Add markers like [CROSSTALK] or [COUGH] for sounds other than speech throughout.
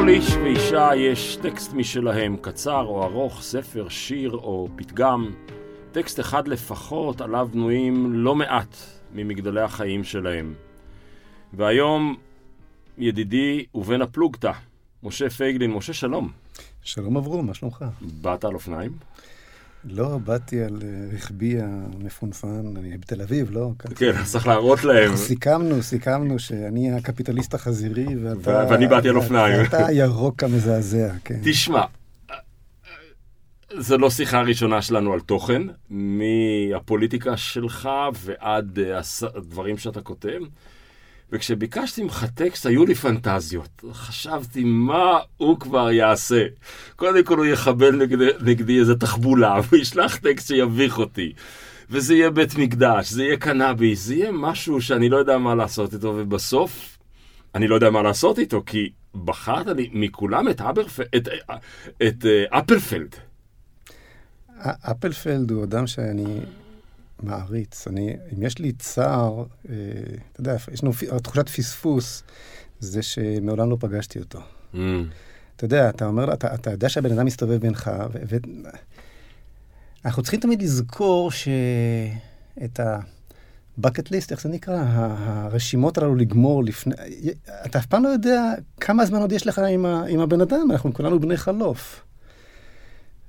לכל איש ואישה יש טקסט משלהם, קצר או ארוך, ספר, שיר או פתגם. טקסט אחד לפחות עליו בנויים לא מעט ממגדלי החיים שלהם. והיום ידידי ובן הפלוגתא, משה פייגלין. משה, שלום. שלום אברום, מה שלומך? באת על אופניים? לא, באתי על אה, רכבי המפונפן, אני בתל אביב, לא? כן, אז צריך להראות להם. סיכמנו, סיכמנו שאני הקפיטליסט החזירי, ואתה... ואני באתי על אופניים. ואתה הירוק המזעזע, כן. תשמע, זו לא שיחה ראשונה שלנו על תוכן, מהפוליטיקה שלך ועד אה, הדברים שאתה כותב. וכשביקשתי ממך טקסט, היו לי פנטזיות. חשבתי, מה הוא כבר יעשה? קודם כל הוא יחבל נגד, נגדי איזה תחבולה, [LAUGHS] והוא ישלח טקסט שיביך אותי. וזה יהיה בית מקדש, זה יהיה קנאביס, זה יהיה משהו שאני לא יודע מה לעשות איתו, ובסוף, אני לא יודע מה לעשות איתו, כי בחרת לי מכולם את, אברפ... את, את, את uh, אפלפלד. אפלפלד הוא אדם שאני מעריץ. אני, אם יש לי צער, אה, אתה יודע, יש לנו תחושת פספוס, זה שמעולם לא פגשתי אותו. Mm. אתה יודע, אתה אומר, אתה, אתה יודע שהבן אדם מסתובב בינך, ו... ו... אנחנו צריכים תמיד לזכור שאת ה-bucket list, איך זה נקרא? הרשימות הללו לגמור לפני... אתה אף פעם לא יודע כמה זמן עוד יש לך עם, ה... עם הבן אדם, אנחנו כולנו בני חלוף.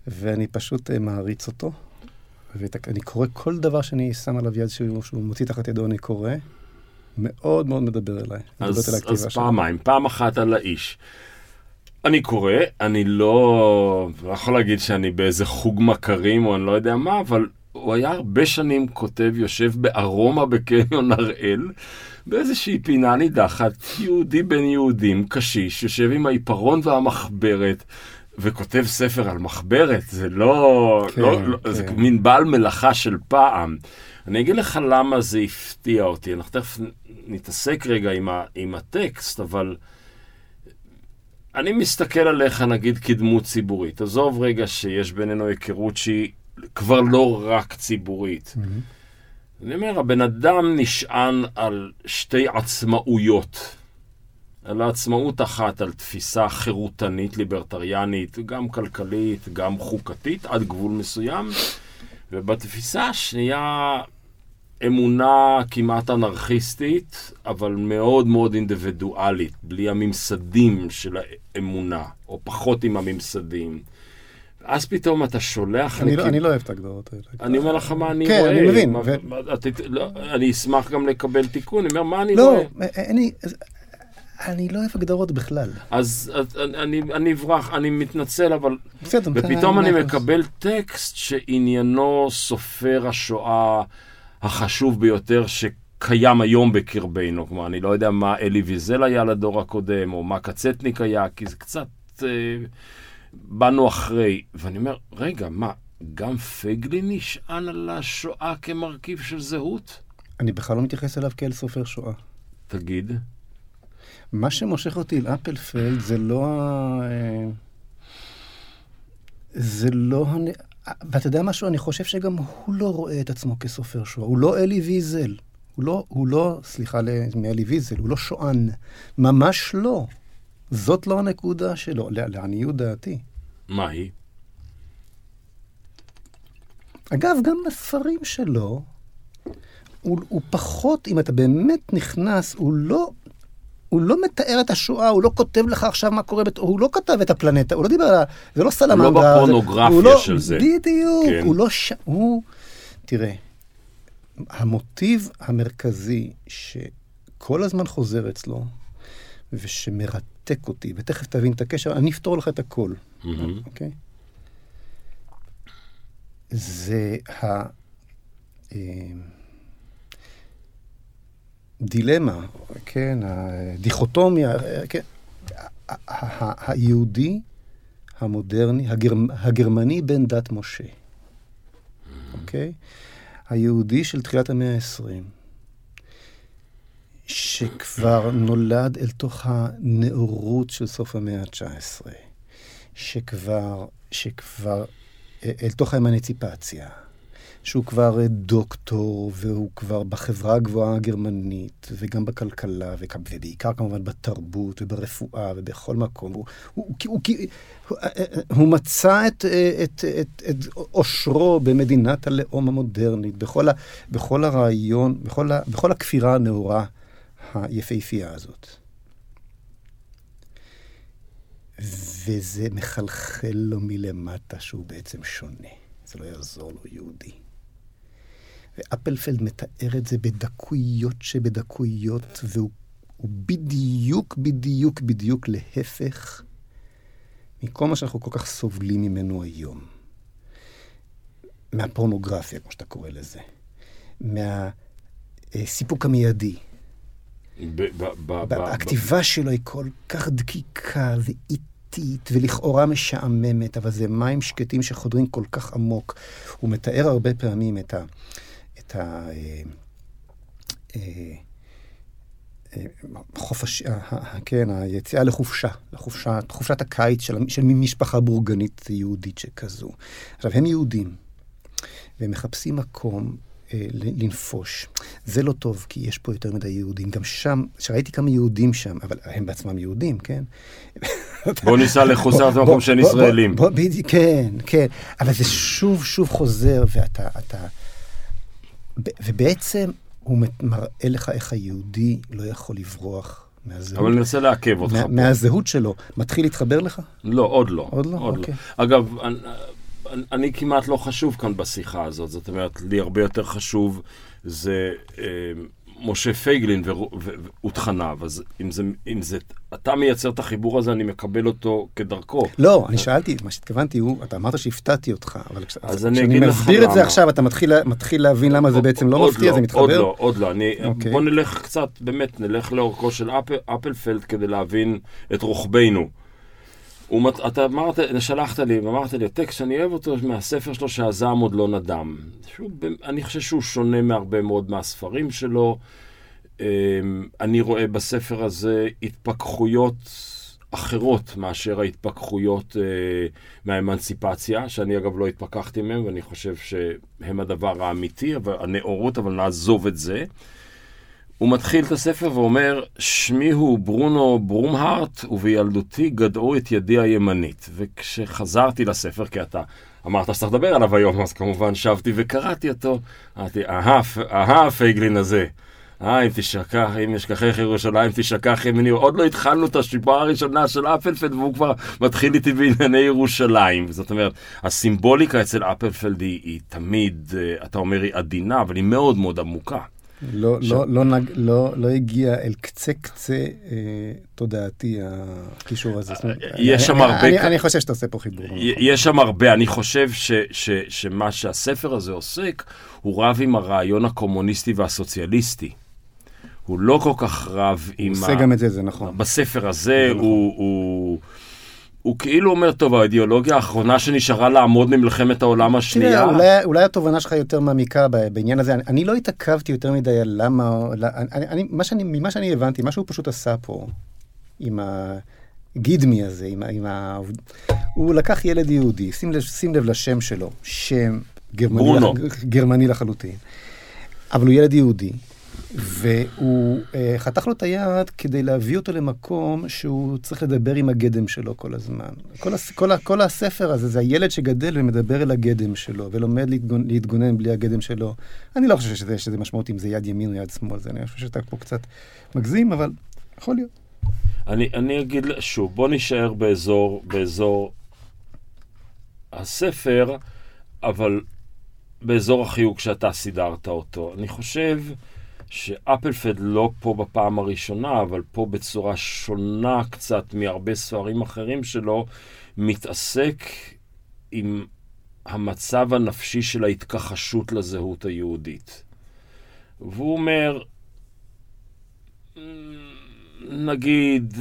ואני פשוט אה, מעריץ אותו. ואני קורא כל דבר שאני שם עליו יד שהוא, שהוא מוציא תחת ידו, אני קורא. מאוד מאוד מדבר אליי. אז, אז פעמיים, פעם אחת על האיש. אני קורא, אני לא... לא יכול להגיד שאני באיזה חוג מכרים או אני לא יודע מה, אבל הוא היה הרבה שנים כותב, יושב בארומה בקניון הראל, באיזושהי פינה נידחת, יהודי בן יהודים, קשיש, יושב עם העיפרון והמחברת, וכותב ספר על מחברת, זה לא... כן, לא, לא כן. זה מין בעל מלאכה של פעם. אני אגיד לך למה זה הפתיע אותי, אנחנו תכף נתעסק רגע עם, ה, עם הטקסט, אבל אני מסתכל עליך נגיד כדמות ציבורית. עזוב רגע שיש בינינו היכרות שהיא כבר לא רק ציבורית. Mm-hmm. אני אומר, הבן אדם נשען על שתי עצמאויות. אלא עצמאות אחת על תפיסה חירותנית, ליברטריאנית, גם כלכלית, גם חוקתית, עד גבול מסוים, ובתפיסה השנייה אמונה כמעט אנרכיסטית, אבל מאוד מאוד אינדיבידואלית, בלי הממסדים של האמונה, או פחות עם הממסדים. אז פתאום אתה שולח... אני, לא, אני לא אוהב את ההגדרות האלה. אני אומר לך מה אני כן, רואה. כן, אני מבין. מה, ו... את, לא, אני אשמח גם לקבל תיקון, אני אומר, מה אני לא, רואה? לא, אין לי... אני לא אוהב הגדרות בכלל. אז אני, אני אברח, אני מתנצל, אבל... בסדר, ופתאום אני מקבל טקסט שעניינו סופר השואה החשוב ביותר שקיים היום בקרבנו. כלומר, אני לא יודע מה אלי ויזל היה לדור הקודם, או מה קצטניק היה, כי זה קצת... אה, באנו אחרי. ואני אומר, רגע, מה, גם פייגלין נשען על השואה כמרכיב של זהות? אני בכלל לא מתייחס אליו כאל סופר שואה. תגיד. מה שמושך אותי אל אפלפלד זה לא ה... זה לא... ואתה יודע משהו? אני חושב שגם הוא לא רואה את עצמו כסופר שואה. הוא לא אלי ויזל. הוא לא, הוא לא, סליחה מאלי ויזל, הוא לא שוען. ממש לא. זאת לא הנקודה שלו, לעניות דעתי. מה היא? אגב, גם בספרים שלו, הוא, הוא פחות, אם אתה באמת נכנס, הוא לא הוא לא מתאר את השואה, הוא לא כותב לך עכשיו מה קורה, בת... הוא לא כתב את הפלנטה, הוא לא דיבר על ה... זה לא סלמנדרה. הוא לא בפורנוגרפיה לא... של זה. בדיוק, כן. הוא לא ש... הוא... תראה, המוטיב המרכזי שכל הזמן חוזר אצלו, ושמרתק אותי, ותכף תבין את הקשר, אני אפתור לך את הכל, אוקיי? Mm-hmm. Okay? זה ה... הדילמה, כן, הדיכוטומיה, כן, היהודי המודרני, הגרמני בן דת משה, אוקיי? היהודי של תחילת המאה ה-20, שכבר נולד אל תוך הנאורות של סוף המאה ה-19, שכבר, שכבר, אל תוך האמנציפציה, שהוא כבר דוקטור, והוא כבר בחברה הגבוהה הגרמנית, וגם בכלכלה, ובעיקר כמובן בתרבות וברפואה ובכל מקום. הוא, הוא, הוא, הוא, הוא מצא את, את, את, את אושרו במדינת הלאום המודרנית, בכל, ה, בכל הרעיון, בכל, ה, בכל הכפירה הנאורה היפהפייה הזאת. וזה מחלחל לו מלמטה שהוא בעצם שונה. זה לא יעזור לו, יהודי. ואפלפלד מתאר את זה בדקויות שבדקויות, והוא בדיוק, בדיוק, בדיוק להפך מכל מה שאנחנו כל כך סובלים ממנו היום. מהפורנוגרפיה, כמו שאתה קורא לזה. מהסיפוק המיידי. הכתיבה שלו היא כל כך דקיקה ואיטית. איטית ולכאורה משעממת, אבל זה מים שקטים שחודרים כל כך עמוק. הוא מתאר הרבה פעמים את ה... את ה אה, אה, אה, חופש, כן, היציאה לחופשה, לחופשה, חופשת הקיץ של, של משפחה בורגנית יהודית שכזו. עכשיו, הם יהודים, והם מחפשים מקום אה, לנפוש. זה לא טוב, כי יש פה יותר מדי יהודים. גם שם, שראיתי כמה יהודים שם, אבל הם בעצמם יהודים, כן? בוא ניסע לחוסר את המקום שאין ישראלים. בוא, בדיוק, כן, כן. אבל זה שוב, שוב חוזר, ואתה, אתה... ובעצם הוא מראה לך איך היהודי לא יכול לברוח מהזהות. אבל אני מנסה לעכב אותך. מה, מהזהות שלו. מתחיל להתחבר לך? לא, עוד לא. עוד לא? עוד לא. אוקיי. לא. אגב, אני כמעט לא חשוב כאן בשיחה הזאת, זאת אומרת, לי הרבה יותר חשוב זה אה, משה פייגלין ותכניו, אז אם זה, אם זה, אתה מייצר את החיבור הזה, אני מקבל אותו כדרכו. לא, אני שאלתי, מה שהתכוונתי הוא, אתה אמרת שהפתעתי אותך, אבל. כשאני מסביר את זה עכשיו, אתה מתחיל, מתחיל להבין למה זה בעצם לא מפתיע, לא, זה מתחבר? עוד לא, עוד לא. אוקיי. בוא נלך קצת, באמת, נלך לאורכו של אפ, אפלפלד כדי להבין את רוחבנו. אתה אמרת, שלחת לי, ואמרת לי, הטקסט שאני אוהב אותו מהספר שלו שהזעם עוד לא נדם. שהוא, אני חושב שהוא שונה מהרבה מאוד מהספרים שלו. אמ, אני רואה בספר הזה התפכחויות אחרות מאשר ההתפכחויות אה, מהאמנציפציה, שאני אגב לא התפכחתי מהם, ואני חושב שהם הדבר האמיתי, הנאורות, אבל נעזוב את זה. הוא מתחיל את הספר ואומר, שמי הוא ברונו ברומהארט, ובילדותי גדעו את ידי הימנית. וכשחזרתי לספר, כי אתה אמרת שצריך לדבר עליו היום, אז כמובן שבתי וקראתי אותו, אמרתי, אהה, אהה, פייגלין הזה. אה, אם תשכח, אם אשכחך ירושלים, תשכח ימיני. עוד לא התחלנו את השיפה הראשונה של אפלפלד, והוא כבר מתחיל איתי בענייני ירושלים. זאת אומרת, הסימבוליקה אצל אפלפלד היא, היא תמיד, אה, אתה אומר, היא עדינה, אבל היא מאוד מאוד עמוקה. לא, ש... לא, לא, נג, לא, לא הגיע אל קצה קצה אה, תודעתי הקישור הזה. יש שם הרבה... אני, אני חושב שאתה עושה פה חיבור. יש שם הרבה. אני חושב ש, ש, שמה שהספר הזה עוסק, הוא רב עם הרעיון הקומוניסטי והסוציאליסטי. הוא לא כל כך רב עם... הוא עושה ה... גם את זה, זה נכון. בספר הזה נכון. הוא... הוא... הוא כאילו אומר, טוב, האידיאולוגיה האחרונה שנשארה לעמוד ממלחמת העולם השנייה... תראה, אולי, אולי התובנה שלך יותר מעמיקה בעניין הזה. אני, אני לא התעכבתי יותר מדי על למה... אני, אני, מה שאני, ממה שאני הבנתי, מה שהוא פשוט עשה פה, עם הגידמי הזה, עם, עם ה... הוא לקח ילד יהודי, שים לב, שים לב לשם שלו, שם גרמני, לח, גרמני לחלוטין, אבל הוא ילד יהודי. והוא אה, חתך לו את היד כדי להביא אותו למקום שהוא צריך לדבר עם הגדם שלו כל הזמן. כל, הס, כל, כל הספר הזה זה הילד שגדל ומדבר אל הגדם שלו, ולומד להתגונ, להתגונן בלי הגדם שלו. אני לא חושב שזה, שזה משמעות אם זה יד ימין או יד שמאל, זה, אני חושב שאתה פה קצת מגזים, אבל יכול להיות. אני, אני אגיד שוב, בוא נישאר באזור, באזור הספר, אבל באזור החיוג שאתה סידרת אותו. אני חושב... שאפלפד לא פה בפעם הראשונה, אבל פה בצורה שונה קצת מהרבה ספרים אחרים שלו, מתעסק עם המצב הנפשי של ההתכחשות לזהות היהודית. והוא אומר, נגיד,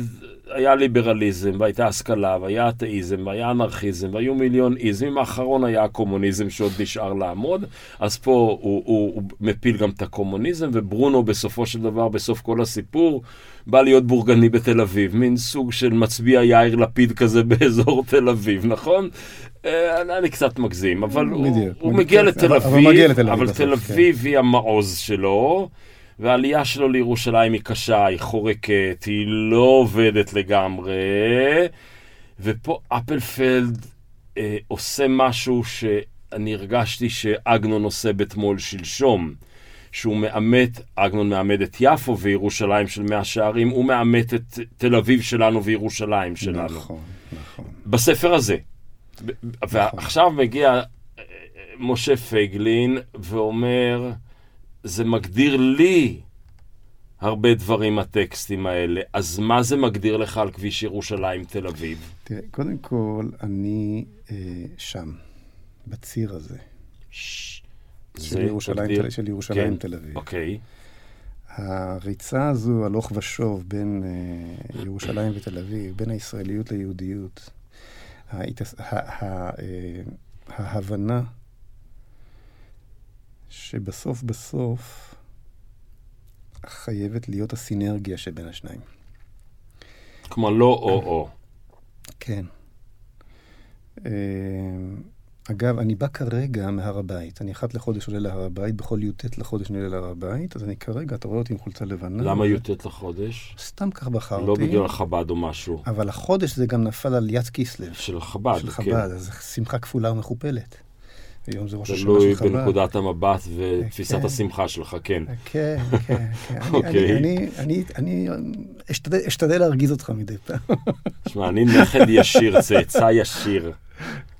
היה ליברליזם, והייתה השכלה, והיה אתאיזם, והיה אנרכיזם, והיו מיליון איזמים, האחרון היה הקומוניזם שעוד נשאר לעמוד, אז פה הוא, הוא, הוא מפיל גם את הקומוניזם, וברונו בסופו של דבר, בסוף כל הסיפור, בא להיות בורגני בתל אביב, מין סוג של מצביע יאיר לפיד כזה [LAUGHS] באזור תל אביב, נכון? אה, אני קצת מגזים, אבל בדיוק, הוא, הוא מגיע לתל אביב, אבל, מגיע לתל אביב, אבל תל כן. אביב כן. היא המעוז שלו. והעלייה שלו לירושלים היא קשה, היא חורקת, היא לא עובדת לגמרי, ופה אפלפלד אה, עושה משהו שאני הרגשתי שאגנון עושה בתמול שלשום. שהוא מאמת, אגנון מאמד את יפו וירושלים של מאה שערים, הוא מאמת את תל אביב שלנו וירושלים שלנו. נכון, נכון. בספר הזה. נכון. ועכשיו מגיע אה, משה פייגלין ואומר, זה מגדיר לי הרבה דברים, הטקסטים האלה. אז מה זה מגדיר לך על כביש ירושלים-תל אביב? תראה, קודם כל, אני אה, שם, בציר הזה. ש... של ירושלים, מגדיר... תל... של ירושלים כן. תל אביב. אוקיי. הריצה הזו, הלוך ושוב, בין אה, ירושלים ותל אביב, בין הישראליות ליהודיות, ההתס... ה... ה... אה, ההבנה שבסוף בסוף חייבת להיות הסינרגיה שבין השניים. כלומר, לא או-או. כן. אה, אגב, אני בא כרגע מהר הבית. אני אחת לחודש עולה להר הבית, בכל י"ט לחודש אני עולה להר הבית, אז אני כרגע, אתה רואה אותי עם חולצה לבנה. למה י"ט לחודש? סתם כך בחרתי. לא בגלל חב"ד או משהו. אבל החודש זה גם נפל על יד כיסלב. של חב"ד, כן. של חב"ד, אז שמחה כפולה ומכופלת. היום זה ראש השנה של חב"ד. תלוי בנקודת המבט ותפיסת כן. השמחה שלך, כן. כן, כן, כן. [LAUGHS] אוקיי. אני אשתדל להרגיז אותך מדי פעם. [LAUGHS] תשמע, אני נכד ישיר, צאצא ישיר.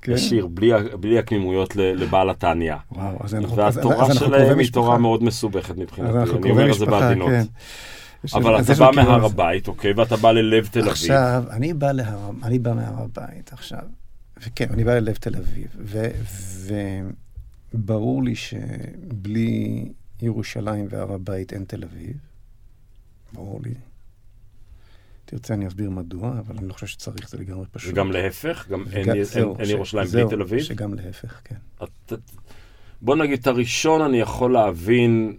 כן. ישיר, בלי, בלי הקמימויות לבעל התניא. וואו, אז אנחנו... והתורה שלהם היא תורה מאוד מסובכת מבחינתי, אני אומר את זה בעדינות. כן. אבל אתה בא מהר הבית, אוקיי, ואתה בא ללב תל אביב. עכשיו, אני בא מהר הבית, עכשיו, וכן, אני בא ללב תל אביב, וברור לי שבלי ירושלים והר הבית אין תל אביב, ברור לי. תרצה, אני אסביר מדוע, אבל אני לא חושב שצריך, זה לגמרי פשוט. וגם להפך? גם אין, זהו, אין, ש... ירושלים בלי תל אביב? שגם להפך, כן. את, בוא נגיד, את הראשון אני יכול להבין,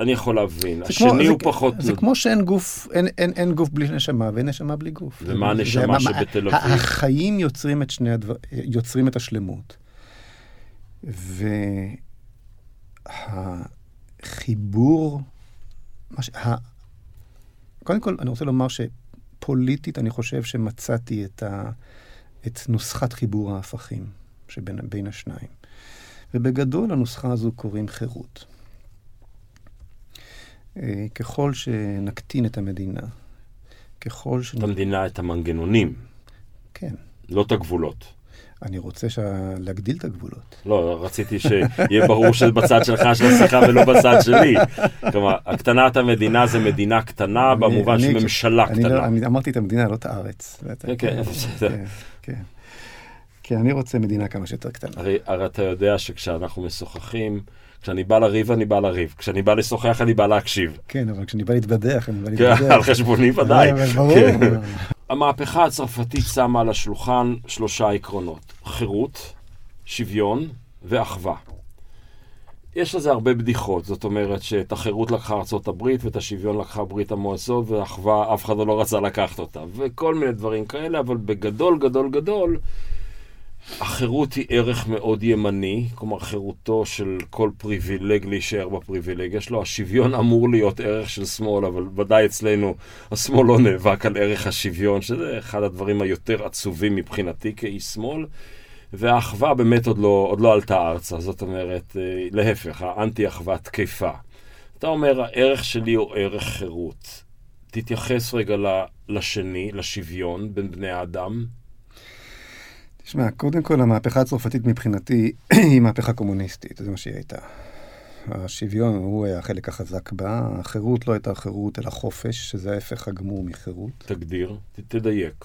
אני יכול להבין. השני כמו, הוא זה, פחות... זה כמו שאין גוף, אין, אין, אין גוף בלי נשמה, ואין נשמה בלי גוף. ומה הנשמה שבתל אביב? החיים יוצרים את שני הדבר... יוצרים את השלמות. והחיבור... ש... קודם כל, אני רוצה לומר שפוליטית, אני חושב שמצאתי את, ה, את נוסחת חיבור ההפכים שבין השניים. ובגדול, הנוסחה הזו קוראים חירות. אה, ככל שנקטין את המדינה, ככל ש... את המדינה, את המנגנונים. כן. לא את הגבולות. אני רוצה ש... להגדיל את הגבולות. לא, רציתי שיהיה ברור שזה בצד שלך של השיחה ולא בצד שלי. כלומר, הקטנת המדינה זה מדינה קטנה במובן של ממשלה אני קטנה. לא, אני אמרתי את המדינה, לא את הארץ. כן, כן, בסדר. כן, כן. כי אני רוצה מדינה כמה שיותר קטנה. הרי, הרי אתה יודע שכשאנחנו משוחחים, כשאני בא לריב, אני בא לריב. כשאני בא לשוחח, אני בא להקשיב. כן, אבל כשאני בא להתבדח, אני בא להתבדח. כן, על חשבוני ודאי. ברור. כן. המהפכה הצרפתית שמה על השולחן שלושה עקרונות. חירות, שוויון ואחווה. יש לזה הרבה בדיחות, זאת אומרת שאת החירות לקחה ארה"ב ואת השוויון לקחה ברית המועצות והאחווה אף אחד לא רצה לקחת אותה וכל מיני דברים כאלה, אבל בגדול גדול גדול החירות היא ערך מאוד ימני, כלומר חירותו של כל פריבילג להישאר בפריבילגיה שלו. השוויון אמור להיות ערך של שמאל, אבל ודאי אצלנו השמאל לא נאבק על ערך השוויון, שזה אחד הדברים היותר עצובים מבחינתי כאיש שמאל. והאחווה באמת עוד לא, עוד לא עלתה ארצה, זאת אומרת, אה, להפך, האנטי-אחווה תקפה. אתה אומר, הערך שלי הוא ערך חירות. תתייחס רגע לשני, לשוויון בין בני האדם. תשמע, קודם כל המהפכה הצרפתית מבחינתי [CLEARS THROAT] היא מהפכה קומוניסטית, זה מה שהיא הייתה. השוויון הוא היה החלק החזק בה, החירות לא הייתה חירות אלא חופש, שזה ההפך הגמור מחירות. תגדיר, תדייק.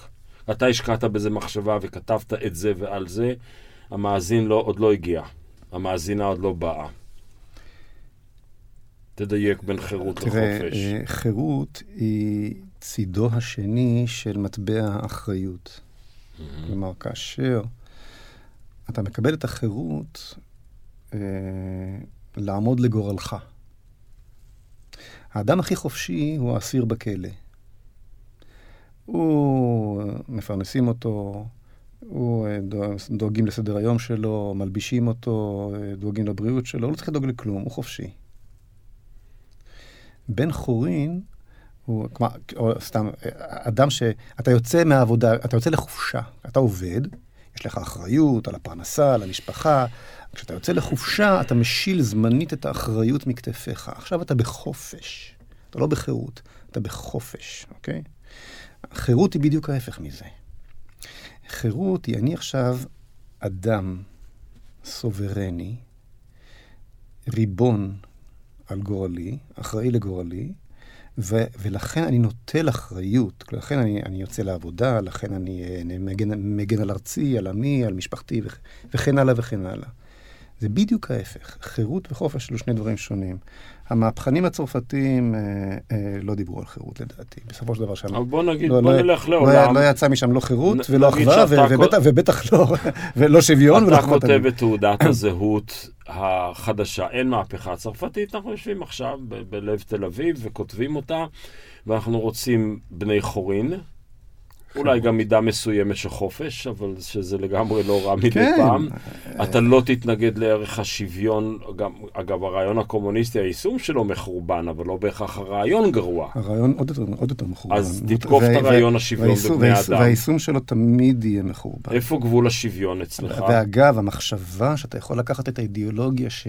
אתה השקעת בזה מחשבה וכתבת את זה ועל זה, המאזין לא, עוד לא הגיע. המאזינה עוד לא באה. תדייק בין חירות תראה, לחופש. תראה, חירות היא צידו השני של מטבע האחריות. Mm-hmm. כלומר, כאשר אתה מקבל את החירות אה, לעמוד לגורלך. האדם הכי חופשי הוא האסיר בכלא. הוא, מפרנסים אותו, הוא אה, דואגים לסדר היום שלו, מלבישים אותו, אה, דואגים לבריאות שלו, הוא לא צריך לדאוג לכלום, הוא חופשי. בן חורין הוא, כלומר, או סתם, אדם שאתה יוצא מהעבודה, אתה יוצא לחופשה, אתה עובד, יש לך אחריות על הפרנסה, על המשפחה. כשאתה יוצא לחופשה, אתה משיל זמנית את האחריות מכתפיך. עכשיו אתה בחופש. אתה לא בחירות, אתה בחופש, אוקיי? חירות היא בדיוק ההפך מזה. חירות היא אני עכשיו אדם סוברני, ריבון על גורלי, אחראי לגורלי, ו- ולכן אני נוטל אחריות, לכן אני, אני יוצא לעבודה, לכן אני, אני מגן, מגן על ארצי, על עמי, על משפחתי וכ- וכן הלאה וכן הלאה. זה בדיוק ההפך. חירות וחופש אלו שני דברים שונים. המהפכנים הצרפתיים אה, אה, לא דיברו על חירות לדעתי. בסופו של דבר שם... אבל בוא נגיד, לא, בוא לא, נלך לא לעולם. לא, לא יצא משם לא חירות נ, ולא אחווה, ובטח, ובטח לא, [LAUGHS] ולא שוויון. אתה כותב את תעודת [COUGHS] הזהות החדשה, אין מהפכה צרפתית, אנחנו יושבים עכשיו ב- בלב תל אביב וכותבים אותה, ואנחנו רוצים בני חורין. אולי גם מידה מסוימת של חופש, אבל שזה לגמרי לא רע מדי כן. פעם. אתה לא תתנגד לערך השוויון, גם, אגב, הרעיון הקומוניסטי, היישום שלו מחורבן, אבל לא בהכרח הרעיון גרוע. הרעיון עוד יותר, עוד יותר מחורבן. אז תתקוף את הרעיון השוויון בבני אדם. והיישום שלו תמיד יהיה מחורבן. איפה גבול השוויון אצלך? ואגב, המחשבה שאתה יכול לקחת את האידיאולוגיה ש...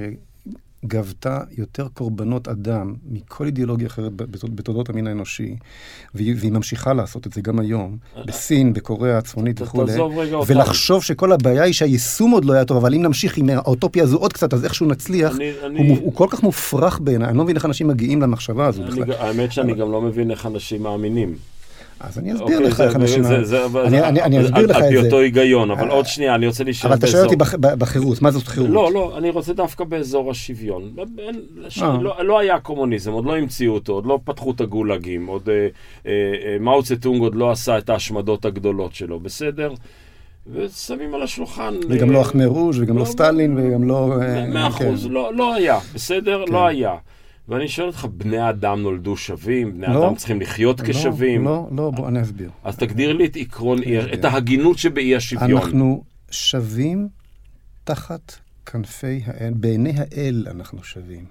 גבתה יותר קורבנות אדם מכל אידיאולוגיה אחרת בתולדות המין האנושי, והיא, ממשיכה לעשות את זה גם היום, בסין, בקוריאה הצפונית וכולי, ולחשוב שכל הבעיה היא שהיישום עוד לא היה טוב, אבל אם נמשיך עם האוטופיה הזו עוד קצת, אז איכשהו נצליח, הוא, כל כך מופרך בעיניי, אני לא מבין איך אנשים מגיעים למחשבה הזו בכלל. האמת שאני גם לא מבין איך אנשים מאמינים. אז אני אסביר לך איך אנשים... אני אסביר לך את זה. על פי אותו היגיון, אבל עוד שנייה, אני רוצה להישאר באזור... אבל אתה שואל אותי בחירות, מה זאת חירות? לא, לא, אני רוצה דווקא באזור השוויון. אה. לא, לא היה קומוניזם, עוד לא המציאו אותו, עוד לא פתחו את הגולאגים, עוד אה, אה, מאו צטונג עוד לא עשה את ההשמדות הגדולות שלו, בסדר? ושמים על השולחן... וגם לא אחמר רוז' וגם לא, לא סטלין וגם לא... מאה אחוז, כן. לא היה, בסדר? לא כן. היה. ואני שואל אותך, בני אדם נולדו שווים? בני לא, אדם צריכים לחיות לא, כשווים? לא, לא, בוא אני אסביר. אז תגדיר לי את עקרון, את ההגינות שבאי השוויון. אנחנו שווים תחת כנפי האל, בעיני האל אנחנו שווים.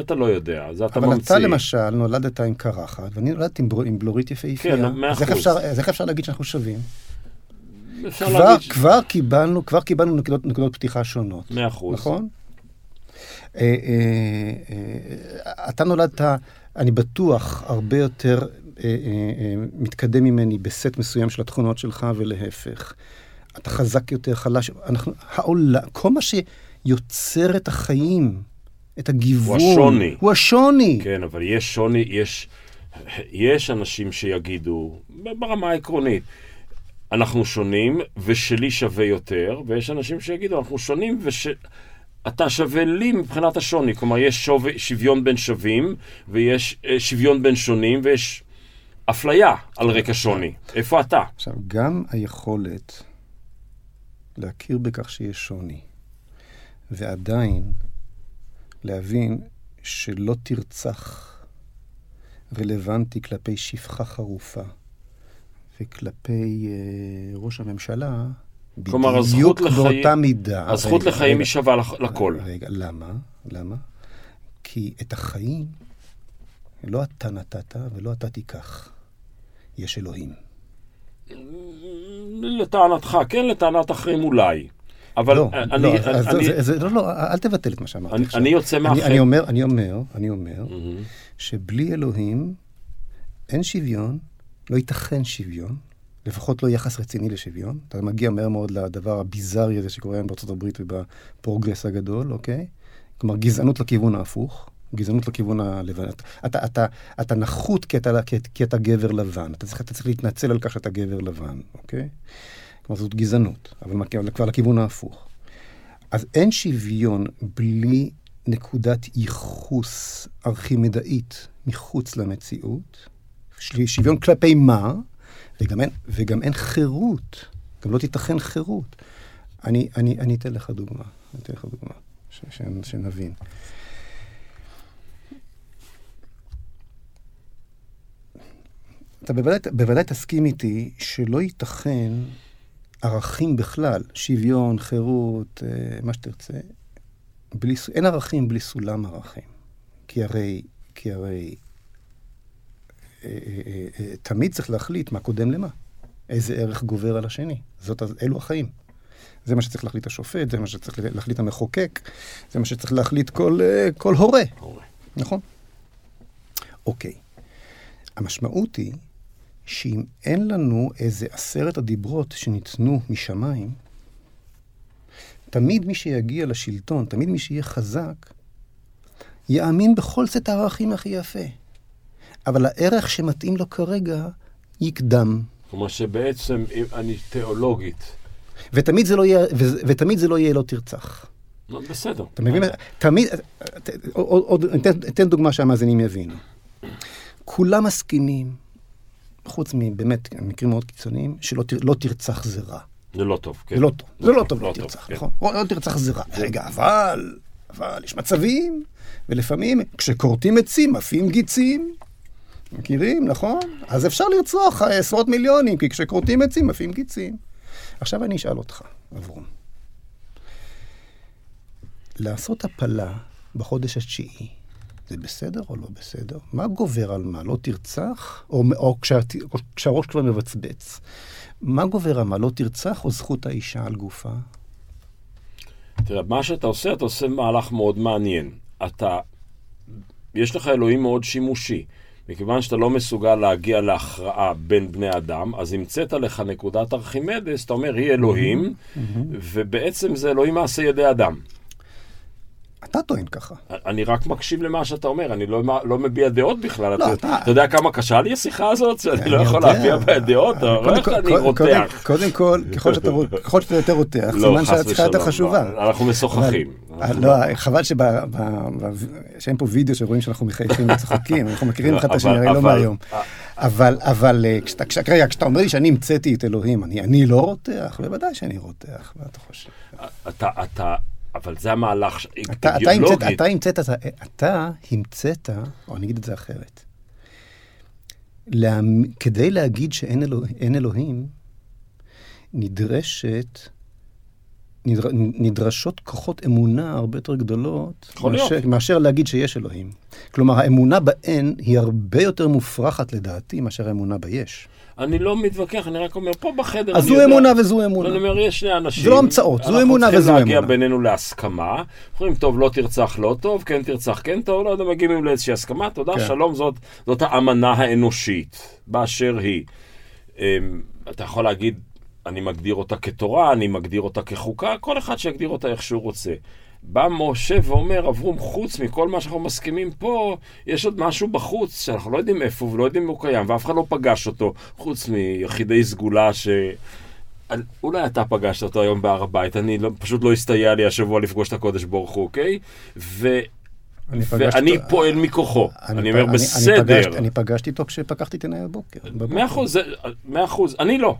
אתה לא יודע, זה אתה אבל ממציא. אבל אתה למשל נולדת עם קרחת, ואני נולדתי עם, עם בלורית יפהפייה. כן, מאה אחוז. אז איך אפשר להגיד שאנחנו שווים? כבר, להגיד... כבר קיבלנו, כבר קיבלנו נקודות, נקודות פתיחה שונות. מאה אחוז. נכון? אה, אה, אה, אתה נולדת, אני בטוח, הרבה יותר מתקדם ממני בסט מסוים של התכונות שלך, ולהפך. אתה חזק יותר, חלש. אנחנו, העולם, כל מה שיוצר את החיים, את הגיוון, הוא השוני. הוא השוני. כן, אבל יש שוני, יש, יש אנשים שיגידו, ברמה העקרונית, אנחנו שונים ושלי שווה יותר, ויש אנשים שיגידו, אנחנו שונים וש... אתה שווה לי מבחינת השוני. כלומר, יש שוב, שוויון בין שווים, ויש אה, שוויון בין שונים, ויש אפליה על רקע שוני. איפה אתה? עכשיו, גם היכולת להכיר בכך שיש שוני, ועדיין להבין שלא תרצח רלוונטי כלפי שפחה חרופה וכלפי uh, ראש הממשלה, כלומר, הזכות לחיים... בדיוק באותה מידה. הזכות רגע, לחיים רגע, היא שווה לכל. רגע, למה? למה? כי את החיים לא אתה נתת ולא אתה תיקח. יש אלוהים. לטענתך, כן, לטענת אחרים אולי. אבל לא, אני... לא, אני, אני, זה, זה, לא, לא, אל תבטל את מה שאמרתי אני, עכשיו. אני יוצא מהחיים. אני אומר, אני אומר, אני אומר, mm-hmm. שבלי אלוהים אין שוויון, לא ייתכן שוויון, לפחות לא יחס רציני לשוויון. אתה מגיע מהר מאוד לדבר הביזארי הזה שקורה היום בארצות הברית ובפרוגרס הגדול, אוקיי? כלומר, גזענות לכיוון ההפוך, גזענות לכיוון הלבן. אתה, אתה, אתה, אתה נחות כי אתה, כי, כי אתה גבר לבן. אתה צריך, אתה צריך להתנצל על כך שאתה גבר לבן, אוקיי? כלומר, זאת גזענות, אבל כבר לכיוון ההפוך. אז אין שוויון בלי נקודת ייחוס ארכימדאית מחוץ למציאות, שוויון כלפי מה? וגם אין, וגם אין חירות. גם לא תיתכן חירות. אני, אני, אני אתן לך דוגמה. אני אתן לך דוגמה, ש, ש, שנבין. אתה בוודאי, בוודאי תסכים איתי שלא ייתכן ערכים בכלל, שוויון, חירות, אה, מה שתרצה, בלי, אין ערכים בלי סולם ערכים. כי הרי, כי הרי תמיד צריך להחליט מה קודם למה. איזה ערך גובר על השני. זאת, אלו החיים. זה מה שצריך להחליט השופט, זה מה שצריך להחליט המחוקק, זה מה שצריך להחליט כל, כל הורה. הורה. נכון? אוקיי. המשמעות היא שאם אין לנו איזה עשרת הדיברות שניתנו משמיים, תמיד מי שיגיע לשלטון, תמיד מי שיהיה חזק, יאמין בכל סט הערכים הכי יפה. אבל הערך שמתאים לו כרגע יקדם. כלומר שבעצם, אם אני תיאולוגית. ותמיד זה לא יהיה, ותמיד זה לא יהיה לא תרצח. לא, בסדר. אתה מבין? תמיד, עוד, עוד, אתן דוגמה שהמאזינים יבינו. כולם מסכימים, חוץ מבאמת מקרים מאוד קיצוניים, שלא לא תרצח זה רע. זה לא טוב, כן. זה לא טוב, זה לא טוב לא תרצח, כן. נכון? לא תרצח זה רע. רגע, אבל, אבל יש מצבים, ולפעמים כשכורתים עצים עפים גיצים. מכירים, נכון? אז אפשר לרצוח עשרות מיליונים, כי כשכורתים עצים עפים גיצים. עכשיו אני אשאל אותך, אברום. לעשות הפלה בחודש התשיעי, זה בסדר או לא בסדר? מה גובר על מה? לא תרצח? או, או, או כשהראש כבר מבצבץ. מה גובר על מה? לא תרצח או זכות האישה על גופה? תראה, מה שאתה עושה, אתה עושה מהלך מאוד מעניין. אתה, יש לך אלוהים מאוד שימושי. מכיוון שאתה לא מסוגל להגיע להכרעה בין בני אדם, אז המצאת לך נקודת ארכימדס, אתה אומר, היא אלוהים, ובעצם זה אלוהים מעשה ידי אדם. אתה טוען ככה. אני רק מקשיב למה שאתה אומר, אני לא, לא מביע דעות בכלל. לא, אתה, אתה יודע כמה קשה לי השיחה הזאת, שאני לא יכול להביע בה דעות? אתה רואה איך אני רותח. קודם כל, ככל שאתה יותר רותח, לא, סימן שהשיחה יותר חשובה. אנחנו משוחחים. לא, חבל שאין פה וידאו שרואים שאנחנו מחייכים וצוחקים, אנחנו מכירים אחד את השני, הרי לא מהיום. אבל, אבל אה, כשאתה אומר לי שאני המצאתי את אלוהים, אני לא רותח? בוודאי שאני רותח, מה אתה חושב? אתה... אבל זה המהלך אתה, אידיאולוגית. אתה המצאת, אתה, אתה המצאת, או אני אגיד את זה אחרת. לה, כדי להגיד שאין אלוה, אלוהים, נדרשת, נדר, נדרשות כוחות אמונה הרבה יותר גדולות מאשר, מאשר להגיד שיש אלוהים. כלומר, האמונה בהן היא הרבה יותר מופרכת לדעתי מאשר האמונה ביש. אני לא מתווכח, אני רק אומר, פה בחדר... אז זו אמונה וזו אמונה. אני אומר, יש שני אנשים... זה לא המצאות, זו אמונה וזו אמונה. אנחנו צריכים להגיע בינינו להסכמה. אומרים, טוב, לא תרצח, לא טוב, כן תרצח, כן טוב, לא יודע, מגיעים לאיזושהי הסכמה, תודה, כן. שלום, זאת, זאת האמנה האנושית, באשר היא. אמ, אתה יכול להגיד, אני מגדיר אותה כתורה, אני מגדיר אותה כחוקה, כל אחד שיגדיר אותה איך שהוא רוצה. בא משה ואומר, אברום, חוץ מכל מה שאנחנו מסכימים פה, יש עוד משהו בחוץ שאנחנו לא יודעים איפה ולא יודעים אם הוא קיים, ואף אחד לא פגש אותו, חוץ מיחידי סגולה ש... אולי אתה פגשת אותו היום בהר הבית, אני לא, פשוט לא הסתייע לי השבוע לפגוש את הקודש ברוך הוא, אוקיי? ו... אני ואני אותו, פועל מכוחו. אני, אני אומר, אני, בסדר. אני פגשתי, אני פגשתי אותו כשפקחתי את עיניי בבוקר. מאה אחוז, מאה אחוז, אני לא.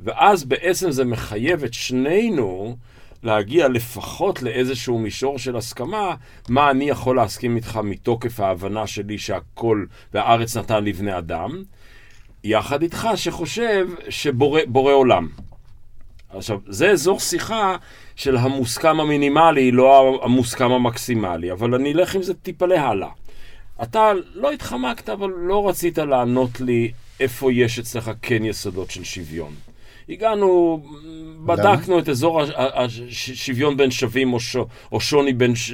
ואז בעצם זה מחייב את שנינו להגיע לפחות לאיזשהו מישור של הסכמה, מה אני יכול להסכים איתך מתוקף ההבנה שלי שהכל והארץ נתן לבני אדם, יחד איתך שחושב שבורא עולם. עכשיו, זה אזור שיחה של המוסכם המינימלי, לא המוסכם המקסימלי, אבל אני אלך עם זה טיפה להלאה. אתה לא התחמקת, אבל לא רצית לענות לי איפה יש אצלך כן יסודות של שוויון. הגענו, בדקנו את אזור השוויון בין שווים או, ש... או שוני בין... ש...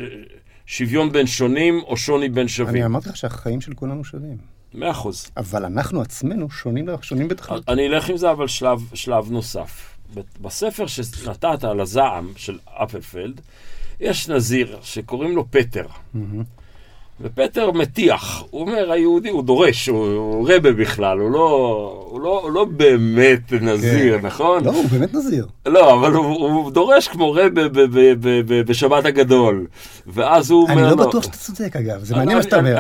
שוויון בין שונים או שוני בין שווים. אני אמרתי לך שהחיים של כולנו שווים. מאה אחוז. אבל אנחנו עצמנו שונים, שונים בתכלית. אני אלך עם זה, אבל שלב, שלב נוסף. בספר שנתת על הזעם של אפלפלד, יש נזיר שקוראים לו פטר. Mm-hmm. ופטר מטיח, הוא אומר, היהודי, הוא דורש, הוא, הוא רבה בכלל, הוא לא, הוא לא, הוא לא באמת נזיר, כן. נכון? לא, הוא באמת נזיר. לא, אבל הוא, הוא דורש כמו רבה ב, ב, ב, ב, בשבת הגדול. ואז הוא אומר... אני לא בטוח שאתה צודק, אגב, זה מעניין מה שאתה אומר,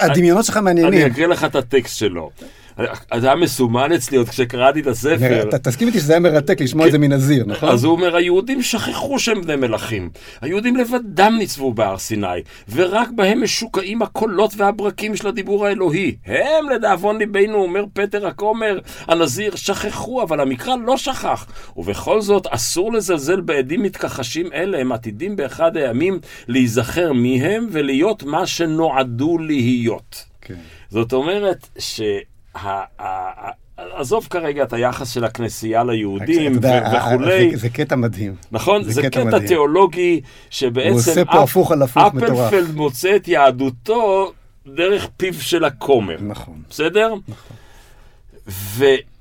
הדמיונות שלך מעניינים. אני אקריא לך את הטקסט שלו. זה היה מסומן אצלי עוד כשקראתי את הספר. אתה תסכים איתי שזה היה מרתק לשמוע את זה מנזיר, נכון? אז הוא אומר, היהודים שכחו שהם בני מלכים. היהודים לבדם ניצבו בהר סיני, ורק בהם משוקעים הקולות והברקים של הדיבור האלוהי. הם, לדאבון ליבנו, אומר פטר הכומר, הנזיר, שכחו, אבל המקרא לא שכח. ובכל זאת, אסור לזלזל בעדים מתכחשים אלה, הם עתידים באחד הימים להיזכר מי הם ולהיות מה שנועדו להיות. כן. זאת אומרת ש... עזוב כרגע את היחס של הכנסייה ליהודים וכולי. זה קטע מדהים. נכון? זה קטע תיאולוגי שבעצם אפלפלד מוצא את יהדותו דרך פיו של הכומר. נכון. בסדר? נכון.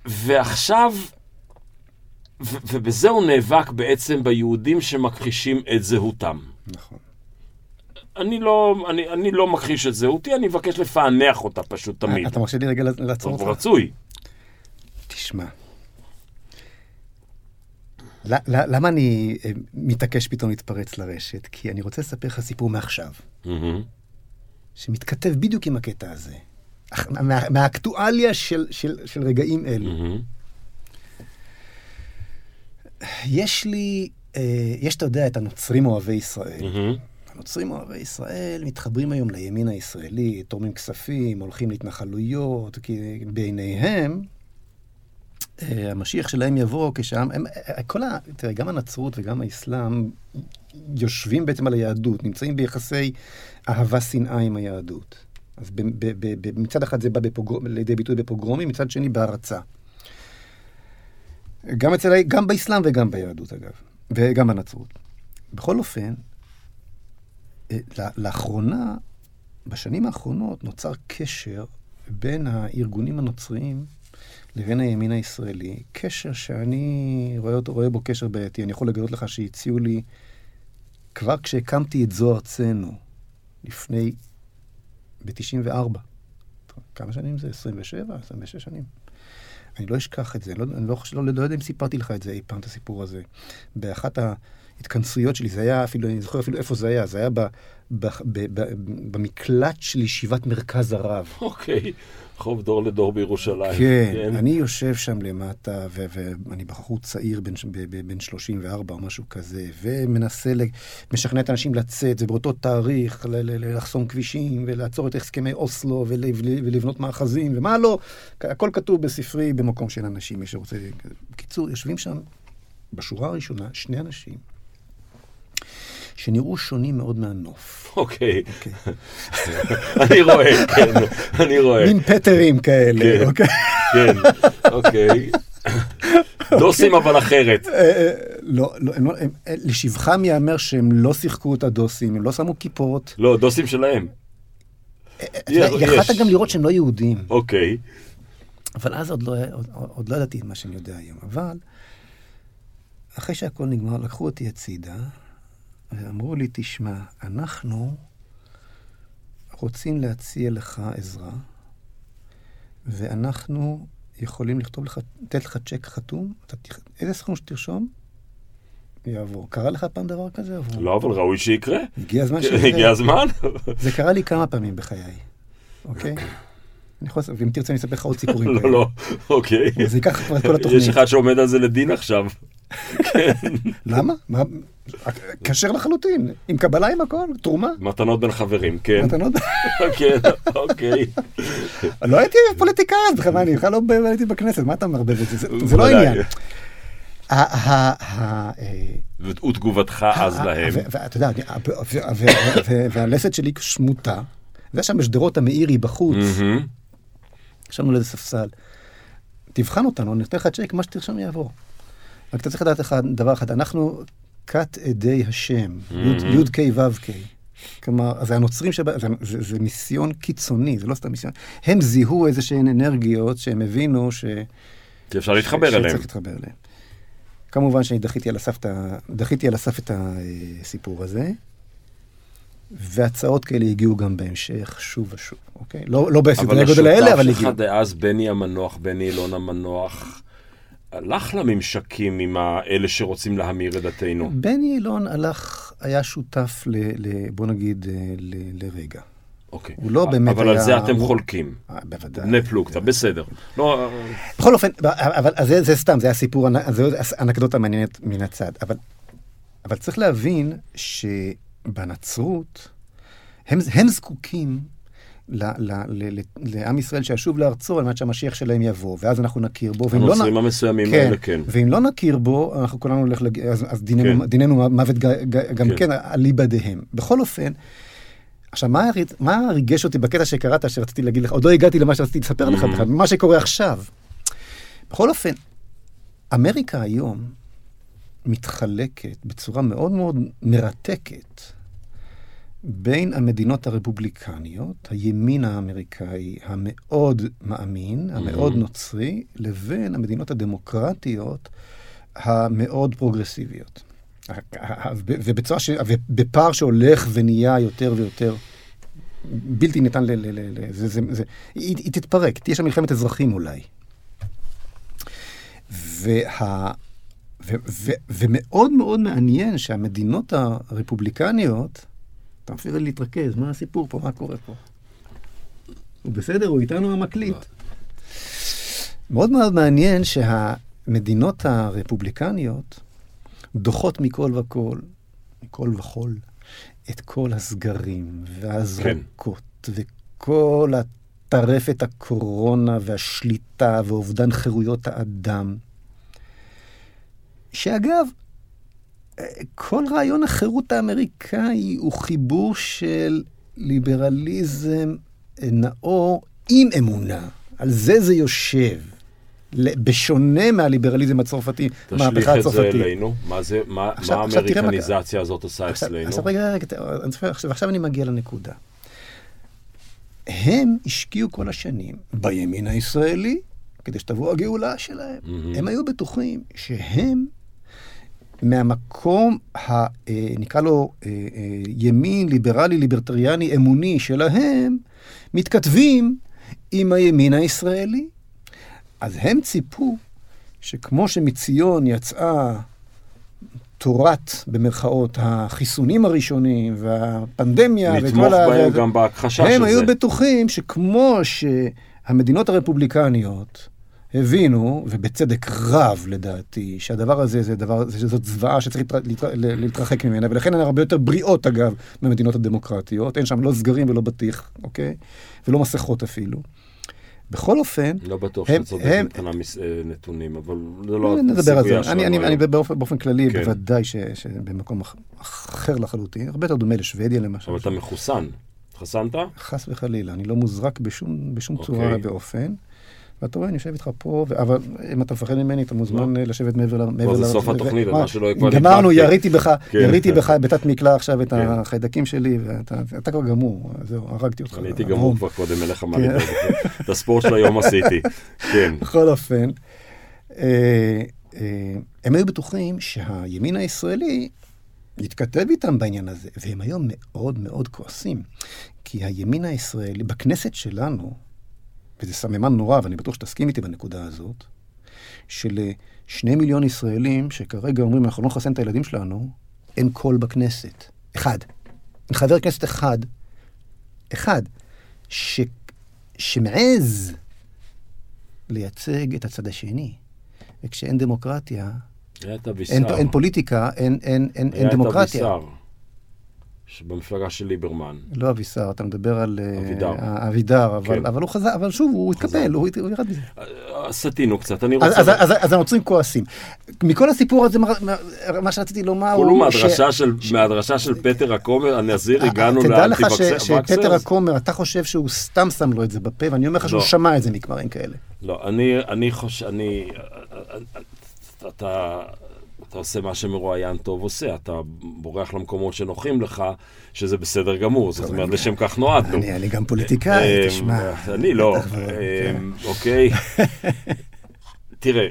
ועכשיו, ובזה הוא נאבק בעצם ביהודים שמכחישים את זהותם. נכון. אני לא, אני, אני לא מכחיש את זהותי, אני מבקש לפענח אותה פשוט תמיד. אתה מרשה לי רגע לעצור אותך? רצוי. תשמע, למה אני אה, מתעקש פתאום להתפרץ לרשת? כי אני רוצה לספר לך סיפור מעכשיו, שמתכתב בדיוק עם הקטע הזה, מהאקטואליה של, של, של רגעים אלו. יש לי, אה, יש, אתה יודע, את הנוצרים אוהבי ישראל. הנוצרים אוהבי ישראל מתחברים היום לימין הישראלי, תורמים כספים, הולכים להתנחלויות, כי בעיניהם, אה, המשיח שלהם יבוא כשם, הם, אה, כל ה... תראה, גם הנצרות וגם האסלאם יושבים בעצם על היהדות, נמצאים ביחסי אהבה-שנאה עם היהדות. אז ב, ב, ב, ב, מצד אחד זה בא בפוגר... לידי ביטוי בפוגרומים, מצד שני בהרצה. גם, אצל, גם באסלאם וגם ביהדות, אגב, וגם בנצרות. בכל אופן, אה, לאחרונה, בשנים האחרונות, נוצר קשר בין הארגונים הנוצריים לבין הימין הישראלי, קשר שאני רואה, אותו, רואה בו קשר בעייתי. אני יכול לגלות לך שהציעו לי, כבר כשהקמתי את זו ארצנו, לפני, ב-94, כמה שנים זה? 27? 26 שנים. אני לא אשכח את זה, לא, אני לא, לא, לא יודע אם סיפרתי לך את זה אי פעם, את הסיפור הזה. באחת ה... ההתכנסויות שלי, זה היה אפילו, אני זוכר אפילו איפה זה היה, זה היה ב, ב, ב, ב, במקלט של ישיבת מרכז הרב. אוקיי, חוב דור לדור בירושלים. כן, כן. אני יושב שם למטה, ו, ואני בחור צעיר, בן, בן 34 או משהו כזה, ומנסה, משכנע את האנשים לצאת, ובאותו תאריך לחסום כבישים, ולעצור את הסכמי אוסלו, ולבנות מאחזים, ומה לא. הכל כתוב בספרי במקום של אנשים, מי שרוצה. בקיצור, יושבים שם בשורה הראשונה שני אנשים שנראו שונים מאוד מהנוף. אוקיי. אוקיי. [LAUGHS] אני רואה, כן, אני רואה. מין פטרים כאלה, כן, אוקיי. כן, אוקיי. דוסים אבל אחרת. אה, אה, לא, לא, לא לשבחם ייאמר שהם לא שיחקו את הדוסים, הם לא שמו כיפות. לא, דוסים שלהם. אה, יכלת גם לראות שהם לא יהודים. אוקיי. אבל אז עוד לא ידעתי את מה שאני יודע היום. אבל אחרי שהכל נגמר, לקחו אותי הצידה, ואמרו לי, תשמע, אנחנו רוצים להציע לך עזרה, ואנחנו יכולים לכתוב לך, לתת לך צ'ק חתום, אתה, איזה סכום שתרשום, יעבור. קרה לך פעם דבר כזה? עבור? לא, אבל ראוי שיקרה. הגיע הזמן שיקרה. הגיע הזמן. זה קרה לי כמה פעמים בחיי, אוקיי? אני יכול, ואם תרצה אני אספר לך עוד סיפורים. [LAUGHS] לא, לא, אוקיי. זה ייקח כבר את כל התוכנית. יש אחד שעומד על זה לדין עכשיו. למה? כשר לחלוטין, עם קבלה עם הכל, תרומה. מתנות בין חברים, כן. מתנות? [LAUGHS] כן, אוקיי. לא הייתי פוליטיקאי אז בכלל, אני בכלל לא הייתי בכנסת, מה אתה מערבב את זה? זה לא העניין. ותגובתך אז להם. ואתה יודע, והלסת שלי שמוטה, והיה שם בשדרות המאירי בחוץ. ישבנו על איזה ספסל. תבחן אותנו, אני אתן לך צ'ק, מה שתרשום יעבור. רק אתה צריך לדעת אחד, דבר אחד, אנחנו כת עדי השם, י' ק' ו' ק'. כלומר, אז הנוצרים שבה, זה, זה, זה מיסיון קיצוני, זה לא סתם מיסיון. הם זיהו איזה שהן אנרגיות שהם הבינו ש... שאפשר להתחבר אליהם. שצריך להתחבר אליהם. כמובן שאני דחיתי על הסף, דחיתי על הסף את הסיפור הזה. והצעות כאלה הגיעו גם בהמשך, שוב ושוב, אוקיי? לא, לא בסדרי הגודל האלה, אבל הגיעו. אבל השותף שלך דאז, בני המנוח, בני אילון המנוח, הלך לממשקים עם אלה שרוצים להמיר את דתנו. בני אילון הלך, היה שותף, ל, ל, בוא נגיד, ל, לרגע. אוקיי. הוא לא באמת אבל על היה- זה אתם הוא- חולקים. אה, בוודאי. בני פלוגתא, בסדר. לא, בכל אופן, אבל אז זה, זה סתם, זה היה סיפור, אנ- זה אנקדוטה מעניינת מן הצד. אבל, אבל צריך להבין שבנצרות, הם, הם זקוקים ל, ל, ל, ל, לעם ישראל שישוב לארצו על מנת שהמשיח שלהם יבוא, ואז אנחנו נכיר בו. לא, הנוצרים נ- המסוימים כן, האלה, כן. ואם לא נכיר בו, אנחנו כולנו נלך, לג... אז, אז דיננו, כן. דיננו מוות ג, ג, גם כן. כן, אליבא דהם. בכל אופן, עכשיו, מה, מה ריגש אותי בקטע שקראת, שרציתי להגיד לך, עוד לא הגעתי למה שרציתי לספר לך. בכלל, מה שקורה עכשיו. בכל אופן, אמריקה היום מתחלקת בצורה מאוד מאוד מרתקת בין המדינות הרפובליקניות, הימין האמריקאי המאוד מאמין, המאוד Mhm. נוצרי, לבין המדינות הדמוקרטיות המאוד פרוגרסיביות. ובצורה ש... ובפער שהולך ונהיה יותר ויותר בלתי ניתן ל... ל... ל... ל... זה, זה, זה... היא, היא תתפרק, תהיה שם מלחמת אזרחים אולי. וה... ו... ו... ומאוד מאוד מעניין שהמדינות הרפובליקניות, אתה מפריע לי להתרכז, מה הסיפור פה, מה קורה פה? הוא בסדר, הוא איתנו המקליט. מאוד מאוד מעניין שהמדינות הרפובליקניות דוחות מכל וכל, מכל וכול, את כל הסגרים וההזרקות כן. וכל הטרפת הקורונה והשליטה ואובדן חירויות האדם. שאגב, כל רעיון החירות האמריקאי הוא חיבור של ליברליזם נאור עם אמונה. על זה זה יושב. בשונה מהליברליזם הצרפתי, מהפכה הצרפתית. תשליך את זה אלינו, מה, זה, מה, עכשיו, מה עכשיו האמריקניזציה מה... הזאת עושה עכשיו, אצלנו? עכשיו רגע, רגע, עכשיו, עכשיו אני מגיע לנקודה. הם השקיעו כל השנים בימין הישראלי, כדי שתבוא הגאולה שלהם. Mm-hmm. הם היו בטוחים שהם, מהמקום, ה, נקרא לו ימין, ליברלי, ליברטריאני, אמוני שלהם, מתכתבים עם הימין הישראלי. אז הם ציפו שכמו שמציון יצאה תורת, במרכאות, החיסונים הראשונים והפנדמיה וכל ה... לתמוך בהם גם בהכחשה של זה. הם היו בטוחים שכמו שהמדינות הרפובליקניות הבינו, ובצדק רב לדעתי, שהדבר הזה זה דבר, זאת זוועה שצריך להתרחק ממנה, ולכן הן הרבה יותר בריאות אגב מהמדינות הדמוקרטיות, אין שם לא סגרים ולא בטיח, אוקיי? ולא מסכות אפילו. בכל אופן, לא בטוח שאתה צודק מבחינה נתונים, אבל זה לא הסוגיה שלנו. אני, אני באופן, באופן כללי, כן. בוודאי ש, שבמקום אחר לחלוטין, הרבה יותר דומה לשוודיה למשל. אבל אתה מחוסן. התחסנת? חס וחלילה, אני לא מוזרק בשום, בשום okay. צורה ואופן. ואתה רואה, אני יושב איתך פה. אבל אם אתה מפחד ממני, אתה מוזמן לא. לשבת מעבר ל... זה סוף התוכנית, מה שלא כבר גמרנו, יריתי בך, יריתי בך בתת מקלע עכשיו את החיידקים שלי, ואתה כבר גמור, זהו, הרגתי אותך. אני הייתי גמור כבר קודם אליך, מה לדאוג. את הספורט של היום עשיתי, כן. בכל אופן, הם היו בטוחים שהימין הישראלי יתכתב איתם בעניין הזה, והם היום מאוד מאוד כועסים, כי הימין הישראלי, בכנסת שלנו, וזה סממן נורא, ואני בטוח שתסכים איתי בנקודה הזאת, שלשני מיליון ישראלים שכרגע אומרים, אנחנו לא נחסן את הילדים שלנו, אין קול בכנסת. אחד. אין חבר כנסת אחד, אחד, ש, שמעז לייצג את הצד השני. וכשאין דמוקרטיה, אין, אין פוליטיקה, אין, אין, אין, אין דמוקרטיה. היה את. במפלגה של ליברמן. לא אבישר, אתה מדבר על אבידר, אבידר אבל, כן. אבל הוא חזר, אבל שוב, הוא התקפל, הוא ירד מזה. סטינו קצת, אני רוצה... אז, אז, אז, אז הנוצרים כועסים. מכל הסיפור הזה, מה שרציתי לומר הוא... כולו מהדרשה, ש... של, ש... מהדרשה של פטר הכומר, הנזיר, הגענו לאנטי-וקסר. תדע לך שפטר הכומר, אתה חושב שהוא סתם שם לו את זה בפה, ואני אומר לך שהוא שמע את זה מכמרים כאלה. לא, אני, אני חושב, אני... אתה... אתה עושה מה שמרואיין טוב עושה, אתה בורח למקומות שנוחים לך, שזה בסדר גמור, זאת אומרת, לשם כך נועדנו. אני גם פוליטיקאי, תשמע. אני לא, אוקיי. [LAUGHS] תראה,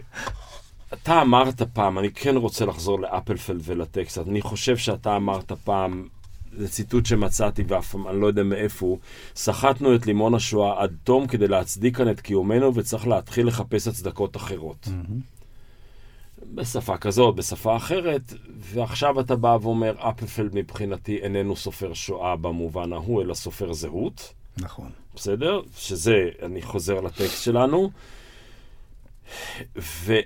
אתה אמרת פעם, אני כן רוצה לחזור לאפלפלד ולטקסט, אני חושב שאתה אמרת פעם, זה ציטוט שמצאתי ואף אני לא יודע מאיפה הוא, סחטנו את לימון השואה עד תום כדי להצדיק כאן את קיומנו וצריך להתחיל לחפש הצדקות אחרות. בשפה כזאת, בשפה אחרת, ועכשיו אתה בא ואומר, אפפלד מבחינתי איננו סופר שואה במובן ההוא, אלא סופר זהות. נכון. בסדר? שזה, אני חוזר לטקסט שלנו. ואתה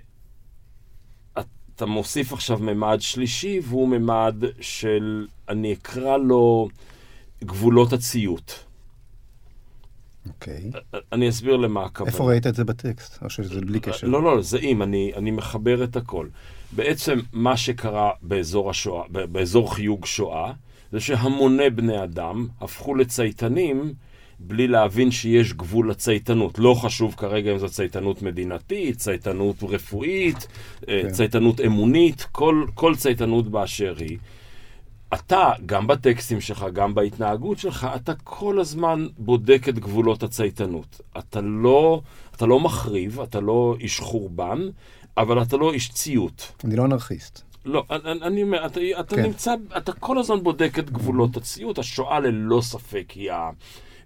מוסיף עכשיו ממד שלישי, והוא ממד של, אני אקרא לו גבולות הציות. אוקיי. אני אסביר למה הכוונה. איפה ראית את זה בטקסט? או שזה בלי קשר? לא, לא, זה אם, אני, אני מחבר את הכל. בעצם מה שקרה באזור השואה, באזור חיוג שואה, זה שהמוני בני אדם הפכו לצייתנים בלי להבין שיש גבול לצייתנות. לא חשוב כרגע אם זו צייתנות מדינתית, צייתנות רפואית, אה, כן. צייתנות אמונית, כל, כל צייתנות באשר היא. אתה, גם בטקסטים שלך, גם בהתנהגות שלך, אתה כל הזמן בודק את גבולות הצייתנות. אתה לא, אתה לא מחריב, אתה לא איש חורבן, אבל אתה לא איש ציות. אני לא אנרכיסט. לא, אני אומר, אתה, אתה כן. נמצא, אתה כל הזמן בודק את גבולות הציות. השואה ללא ספק היא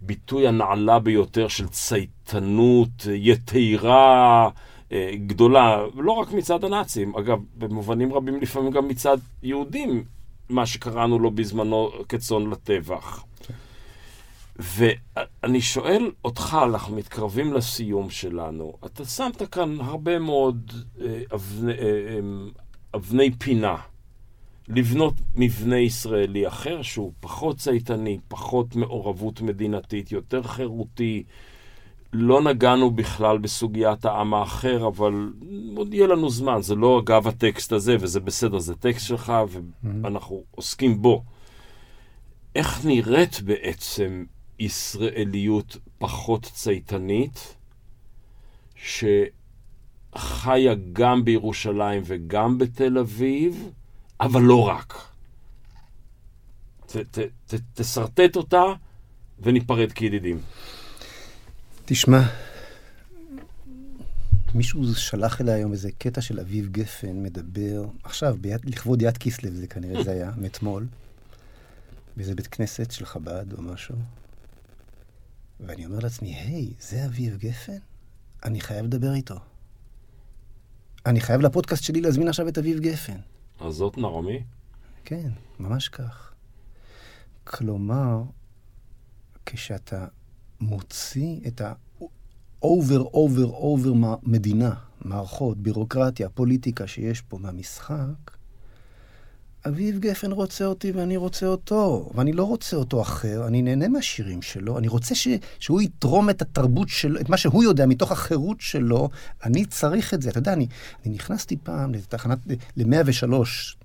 הביטוי הנעלה ביותר של צייתנות, יתירה. אה, גדולה, לא רק מצד הנאצים, אגב, במובנים רבים לפעמים גם מצד יהודים מה שקראנו לו בזמנו כצאן לטבח. ואני שואל אותך, אנחנו מתקרבים לסיום שלנו, אתה שמת כאן הרבה מאוד אה, אבני, אה, אה, אבני פינה. לבנות מבנה ישראלי אחר שהוא פחות צייתני, פחות מעורבות מדינתית, יותר חירותי, לא נגענו בכלל בסוגיית העם האחר, אבל עוד יהיה לנו זמן. זה לא אגב הטקסט הזה, וזה בסדר, זה טקסט שלך, ואנחנו עוסקים בו. איך נראית בעצם ישראליות פחות צייתנית, שחיה גם בירושלים וגם בתל אביב, אבל לא רק? ת, ת, ת, תשרטט אותה וניפרד כידידים. תשמע, מישהו שלח אליי היום איזה קטע של אביב גפן מדבר, עכשיו, ביד, לכבוד יד כיסלב זה כנראה זה היה, [LAUGHS] מאתמול, באיזה בית כנסת של חב"ד או משהו. ואני אומר לעצמי, היי, זה אביב גפן? אני חייב לדבר איתו. אני חייב לפודקאסט שלי להזמין עכשיו את אביב גפן. אז זאת נעמי? כן, ממש כך. כלומר, כשאתה מוציא את ה-over, over, over מדינה, מערכות, בירוקרטיה, פוליטיקה שיש פה מהמשחק, אביב גפן רוצה אותי ואני רוצה אותו, ואני לא רוצה אותו אחר, אני נהנה מהשירים שלו, אני רוצה ש, שהוא יתרום את התרבות שלו, את מה שהוא יודע מתוך החירות שלו, אני צריך את זה. אתה יודע, אני, אני נכנסתי פעם לתחנת, ל-103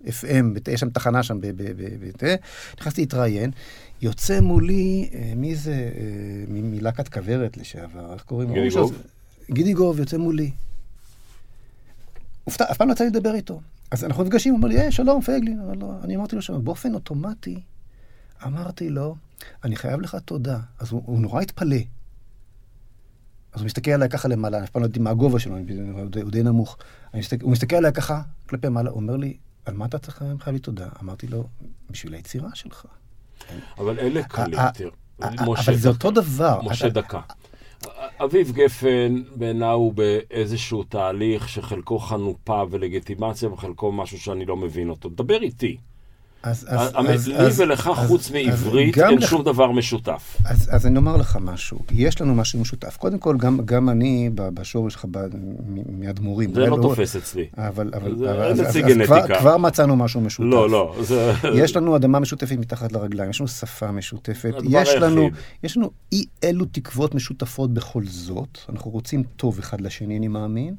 FM, יש שם תחנה שם, ב, ב, ב, ב, נכנסתי להתראיין, יוצא מולי, אה, מי זה, אה, מלהקת כוורת לשעבר, איך קוראים לו? גידי גוב. גידי גוב יוצא מולי. אופתע, אף פעם לא יצא לי לדבר איתו. אז אנחנו נפגשים, הוא אומר לי, היי, שלום, פייגלין. לא, אני אמרתי לו שם, באופן אוטומטי, אמרתי לו, אני חייב לך תודה. אז הוא, הוא נורא התפלא. אז הוא מסתכל עליי ככה למעלה, אני אף פעם לא יודעת מה הגובה שלו, הוא די נמוך. מסתכל, הוא מסתכל עליי ככה, כלפי מעלה, הוא אומר לי, על מה אתה צריך חייב לי תודה? אמרתי לו, בשביל היצירה שלך. אבל אלה קלים, תראה. אבל זה אותו דבר. משה דקה. אביב גפן בעיניי הוא באיזשהו תהליך שחלקו חנופה ולגיטימציה וחלקו משהו שאני לא מבין אותו. דבר איתי. אז, אז, אז, לי אז, ולך, אז, חוץ מעברית, אין לח... שום דבר משותף. אז, אז אני אומר לך משהו. יש לנו משהו משותף. קודם כל, גם, גם אני בשורש חב"ד מאדמו"רים. זה לא, לא תופס אצלי. אבל, אבל, זה, אבל אז, אז, אז כבר, כבר מצאנו משהו משותף. לא, לא. זה... יש לנו אדמה משותפת מתחת לרגליים, יש לנו שפה משותפת. יש לנו, יש לנו אי אלו תקוות משותפות בכל זאת. אנחנו רוצים טוב אחד לשני, אני מאמין.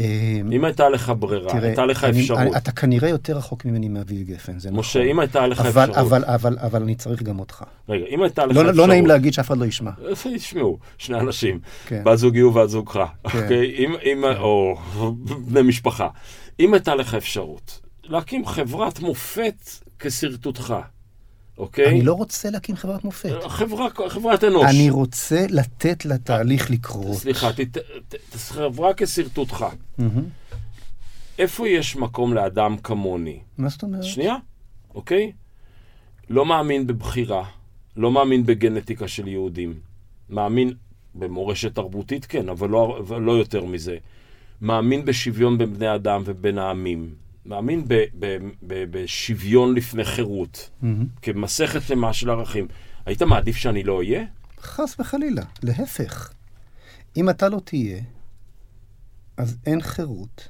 אמ, אם הייתה לך ברירה, תראה, הייתה לך אני, אפשרות. אני, אתה כנראה יותר רחוק ממני מאביב גפן, זה משה, נכון. אם הייתה לך אבל, אפשרות... אבל, אבל, אבל אני צריך גם אותך. רגע, אם הייתה לך לא, אפשרות... לא נעים להגיד שאף אחד לא ישמע. ישמעו, שני אנשים, כן. בת זוגי ובת זוגך, כן. אוקיי? אם, אם, כן. או בני משפחה. אם הייתה לך אפשרות להקים חברת מופת כשרטוטך, אוקיי? אני לא רוצה להקים חברת מופת. חברה, חברת אנוש. אני רוצה לתת לתהליך לקרות. סליחה, חברה כשרטוטך. איפה יש מקום לאדם כמוני? מה זאת אומרת? שנייה, אוקיי? לא מאמין בבחירה, לא מאמין בגנטיקה של יהודים. מאמין במורשת תרבותית, כן, אבל לא, אבל לא יותר מזה. מאמין בשוויון בין בני אדם ובין העמים. מאמין ב- ב- ב- בשוויון לפני חירות, Mm-hmm. כמסכת שלמה של ערכים. היית מעדיף שאני לא אהיה? חס וחלילה, להפך. אם אתה לא תהיה, אז אין חירות,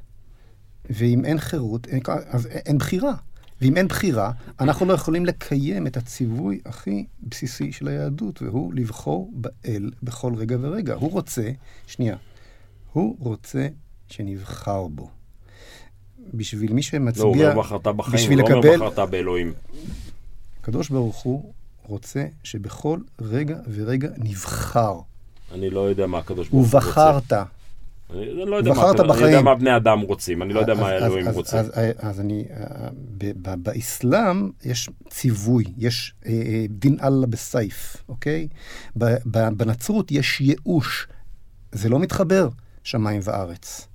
ואם אין חירות, אין, אז אין בחירה. ואם אין בחירה, אנחנו לא יכולים לקיים את הציווי הכי בסיסי של היהדות, והוא לבחור באל בכל רגע ורגע. הוא רוצה, שנייה, הוא רוצה שנבחר בו. בשביל מי לא, שמצביע... הוא אומר בחרת בחיים, בשביל הוא לא לקבל- אומר בחרת באלוהים. הקדוש ברוך הוא רוצה שבכל רגע ורגע נבחר. אני לא יודע מה הקדוש ברוך הוא רוצה. ובחרת. אני לא יודע מה, בחרת אני יודע בחיים. מה בני אדם רוצים, אני לא יודע מה האלוהים אז- רוצה. אז, אני, אה, באסלאם יש ציווי, יש אה, אה, דין אללה בסייף, אוקיי? ב- ב- בנצרות יש ייאוש. זה לא מתחבר, שמיים וארץ.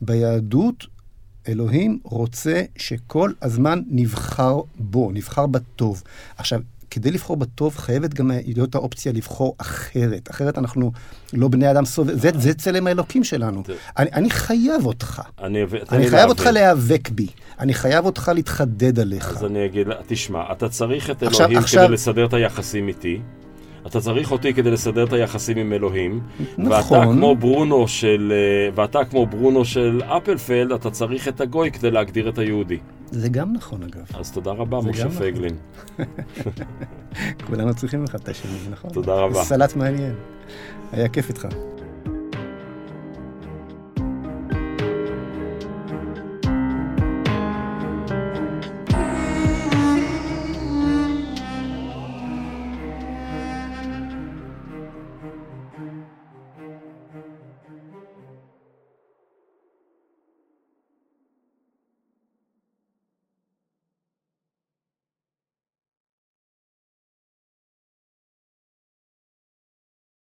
ביהדות, אלוהים רוצה שכל הזמן נבחר בו, נבחר בטוב. עכשיו, כדי לבחור בטוב, חייבת גם להיות האופציה לבחור אחרת. אחרת אנחנו לא בני אדם סובב... זה, זה צלם האלוקים שלנו. אני, אני חייב אותך. אני אני חייב אותך. להיאבק בי. אני חייב אותך להתחדד עליך. אז אני אגיד, תשמע, אתה צריך את עכשיו- אלוהים עכשיו- כדי לסדר את היחסים איתי. אתה צריך אותי כדי לסדר את היחסים עם אלוהים. נכון. ואתה כמו ברונו של, אה, ואתה כמו ברונו של אפלפלד, אתה צריך את הגוי כדי להגדיר את היהודי. זה גם נכון, אגב. אז תודה רבה, משה נכון. פייגלין. [LAUGHS] כולנו צריכים אחד את השני, נכון? תודה רבה. סלט מעניין. היה כיף איתך.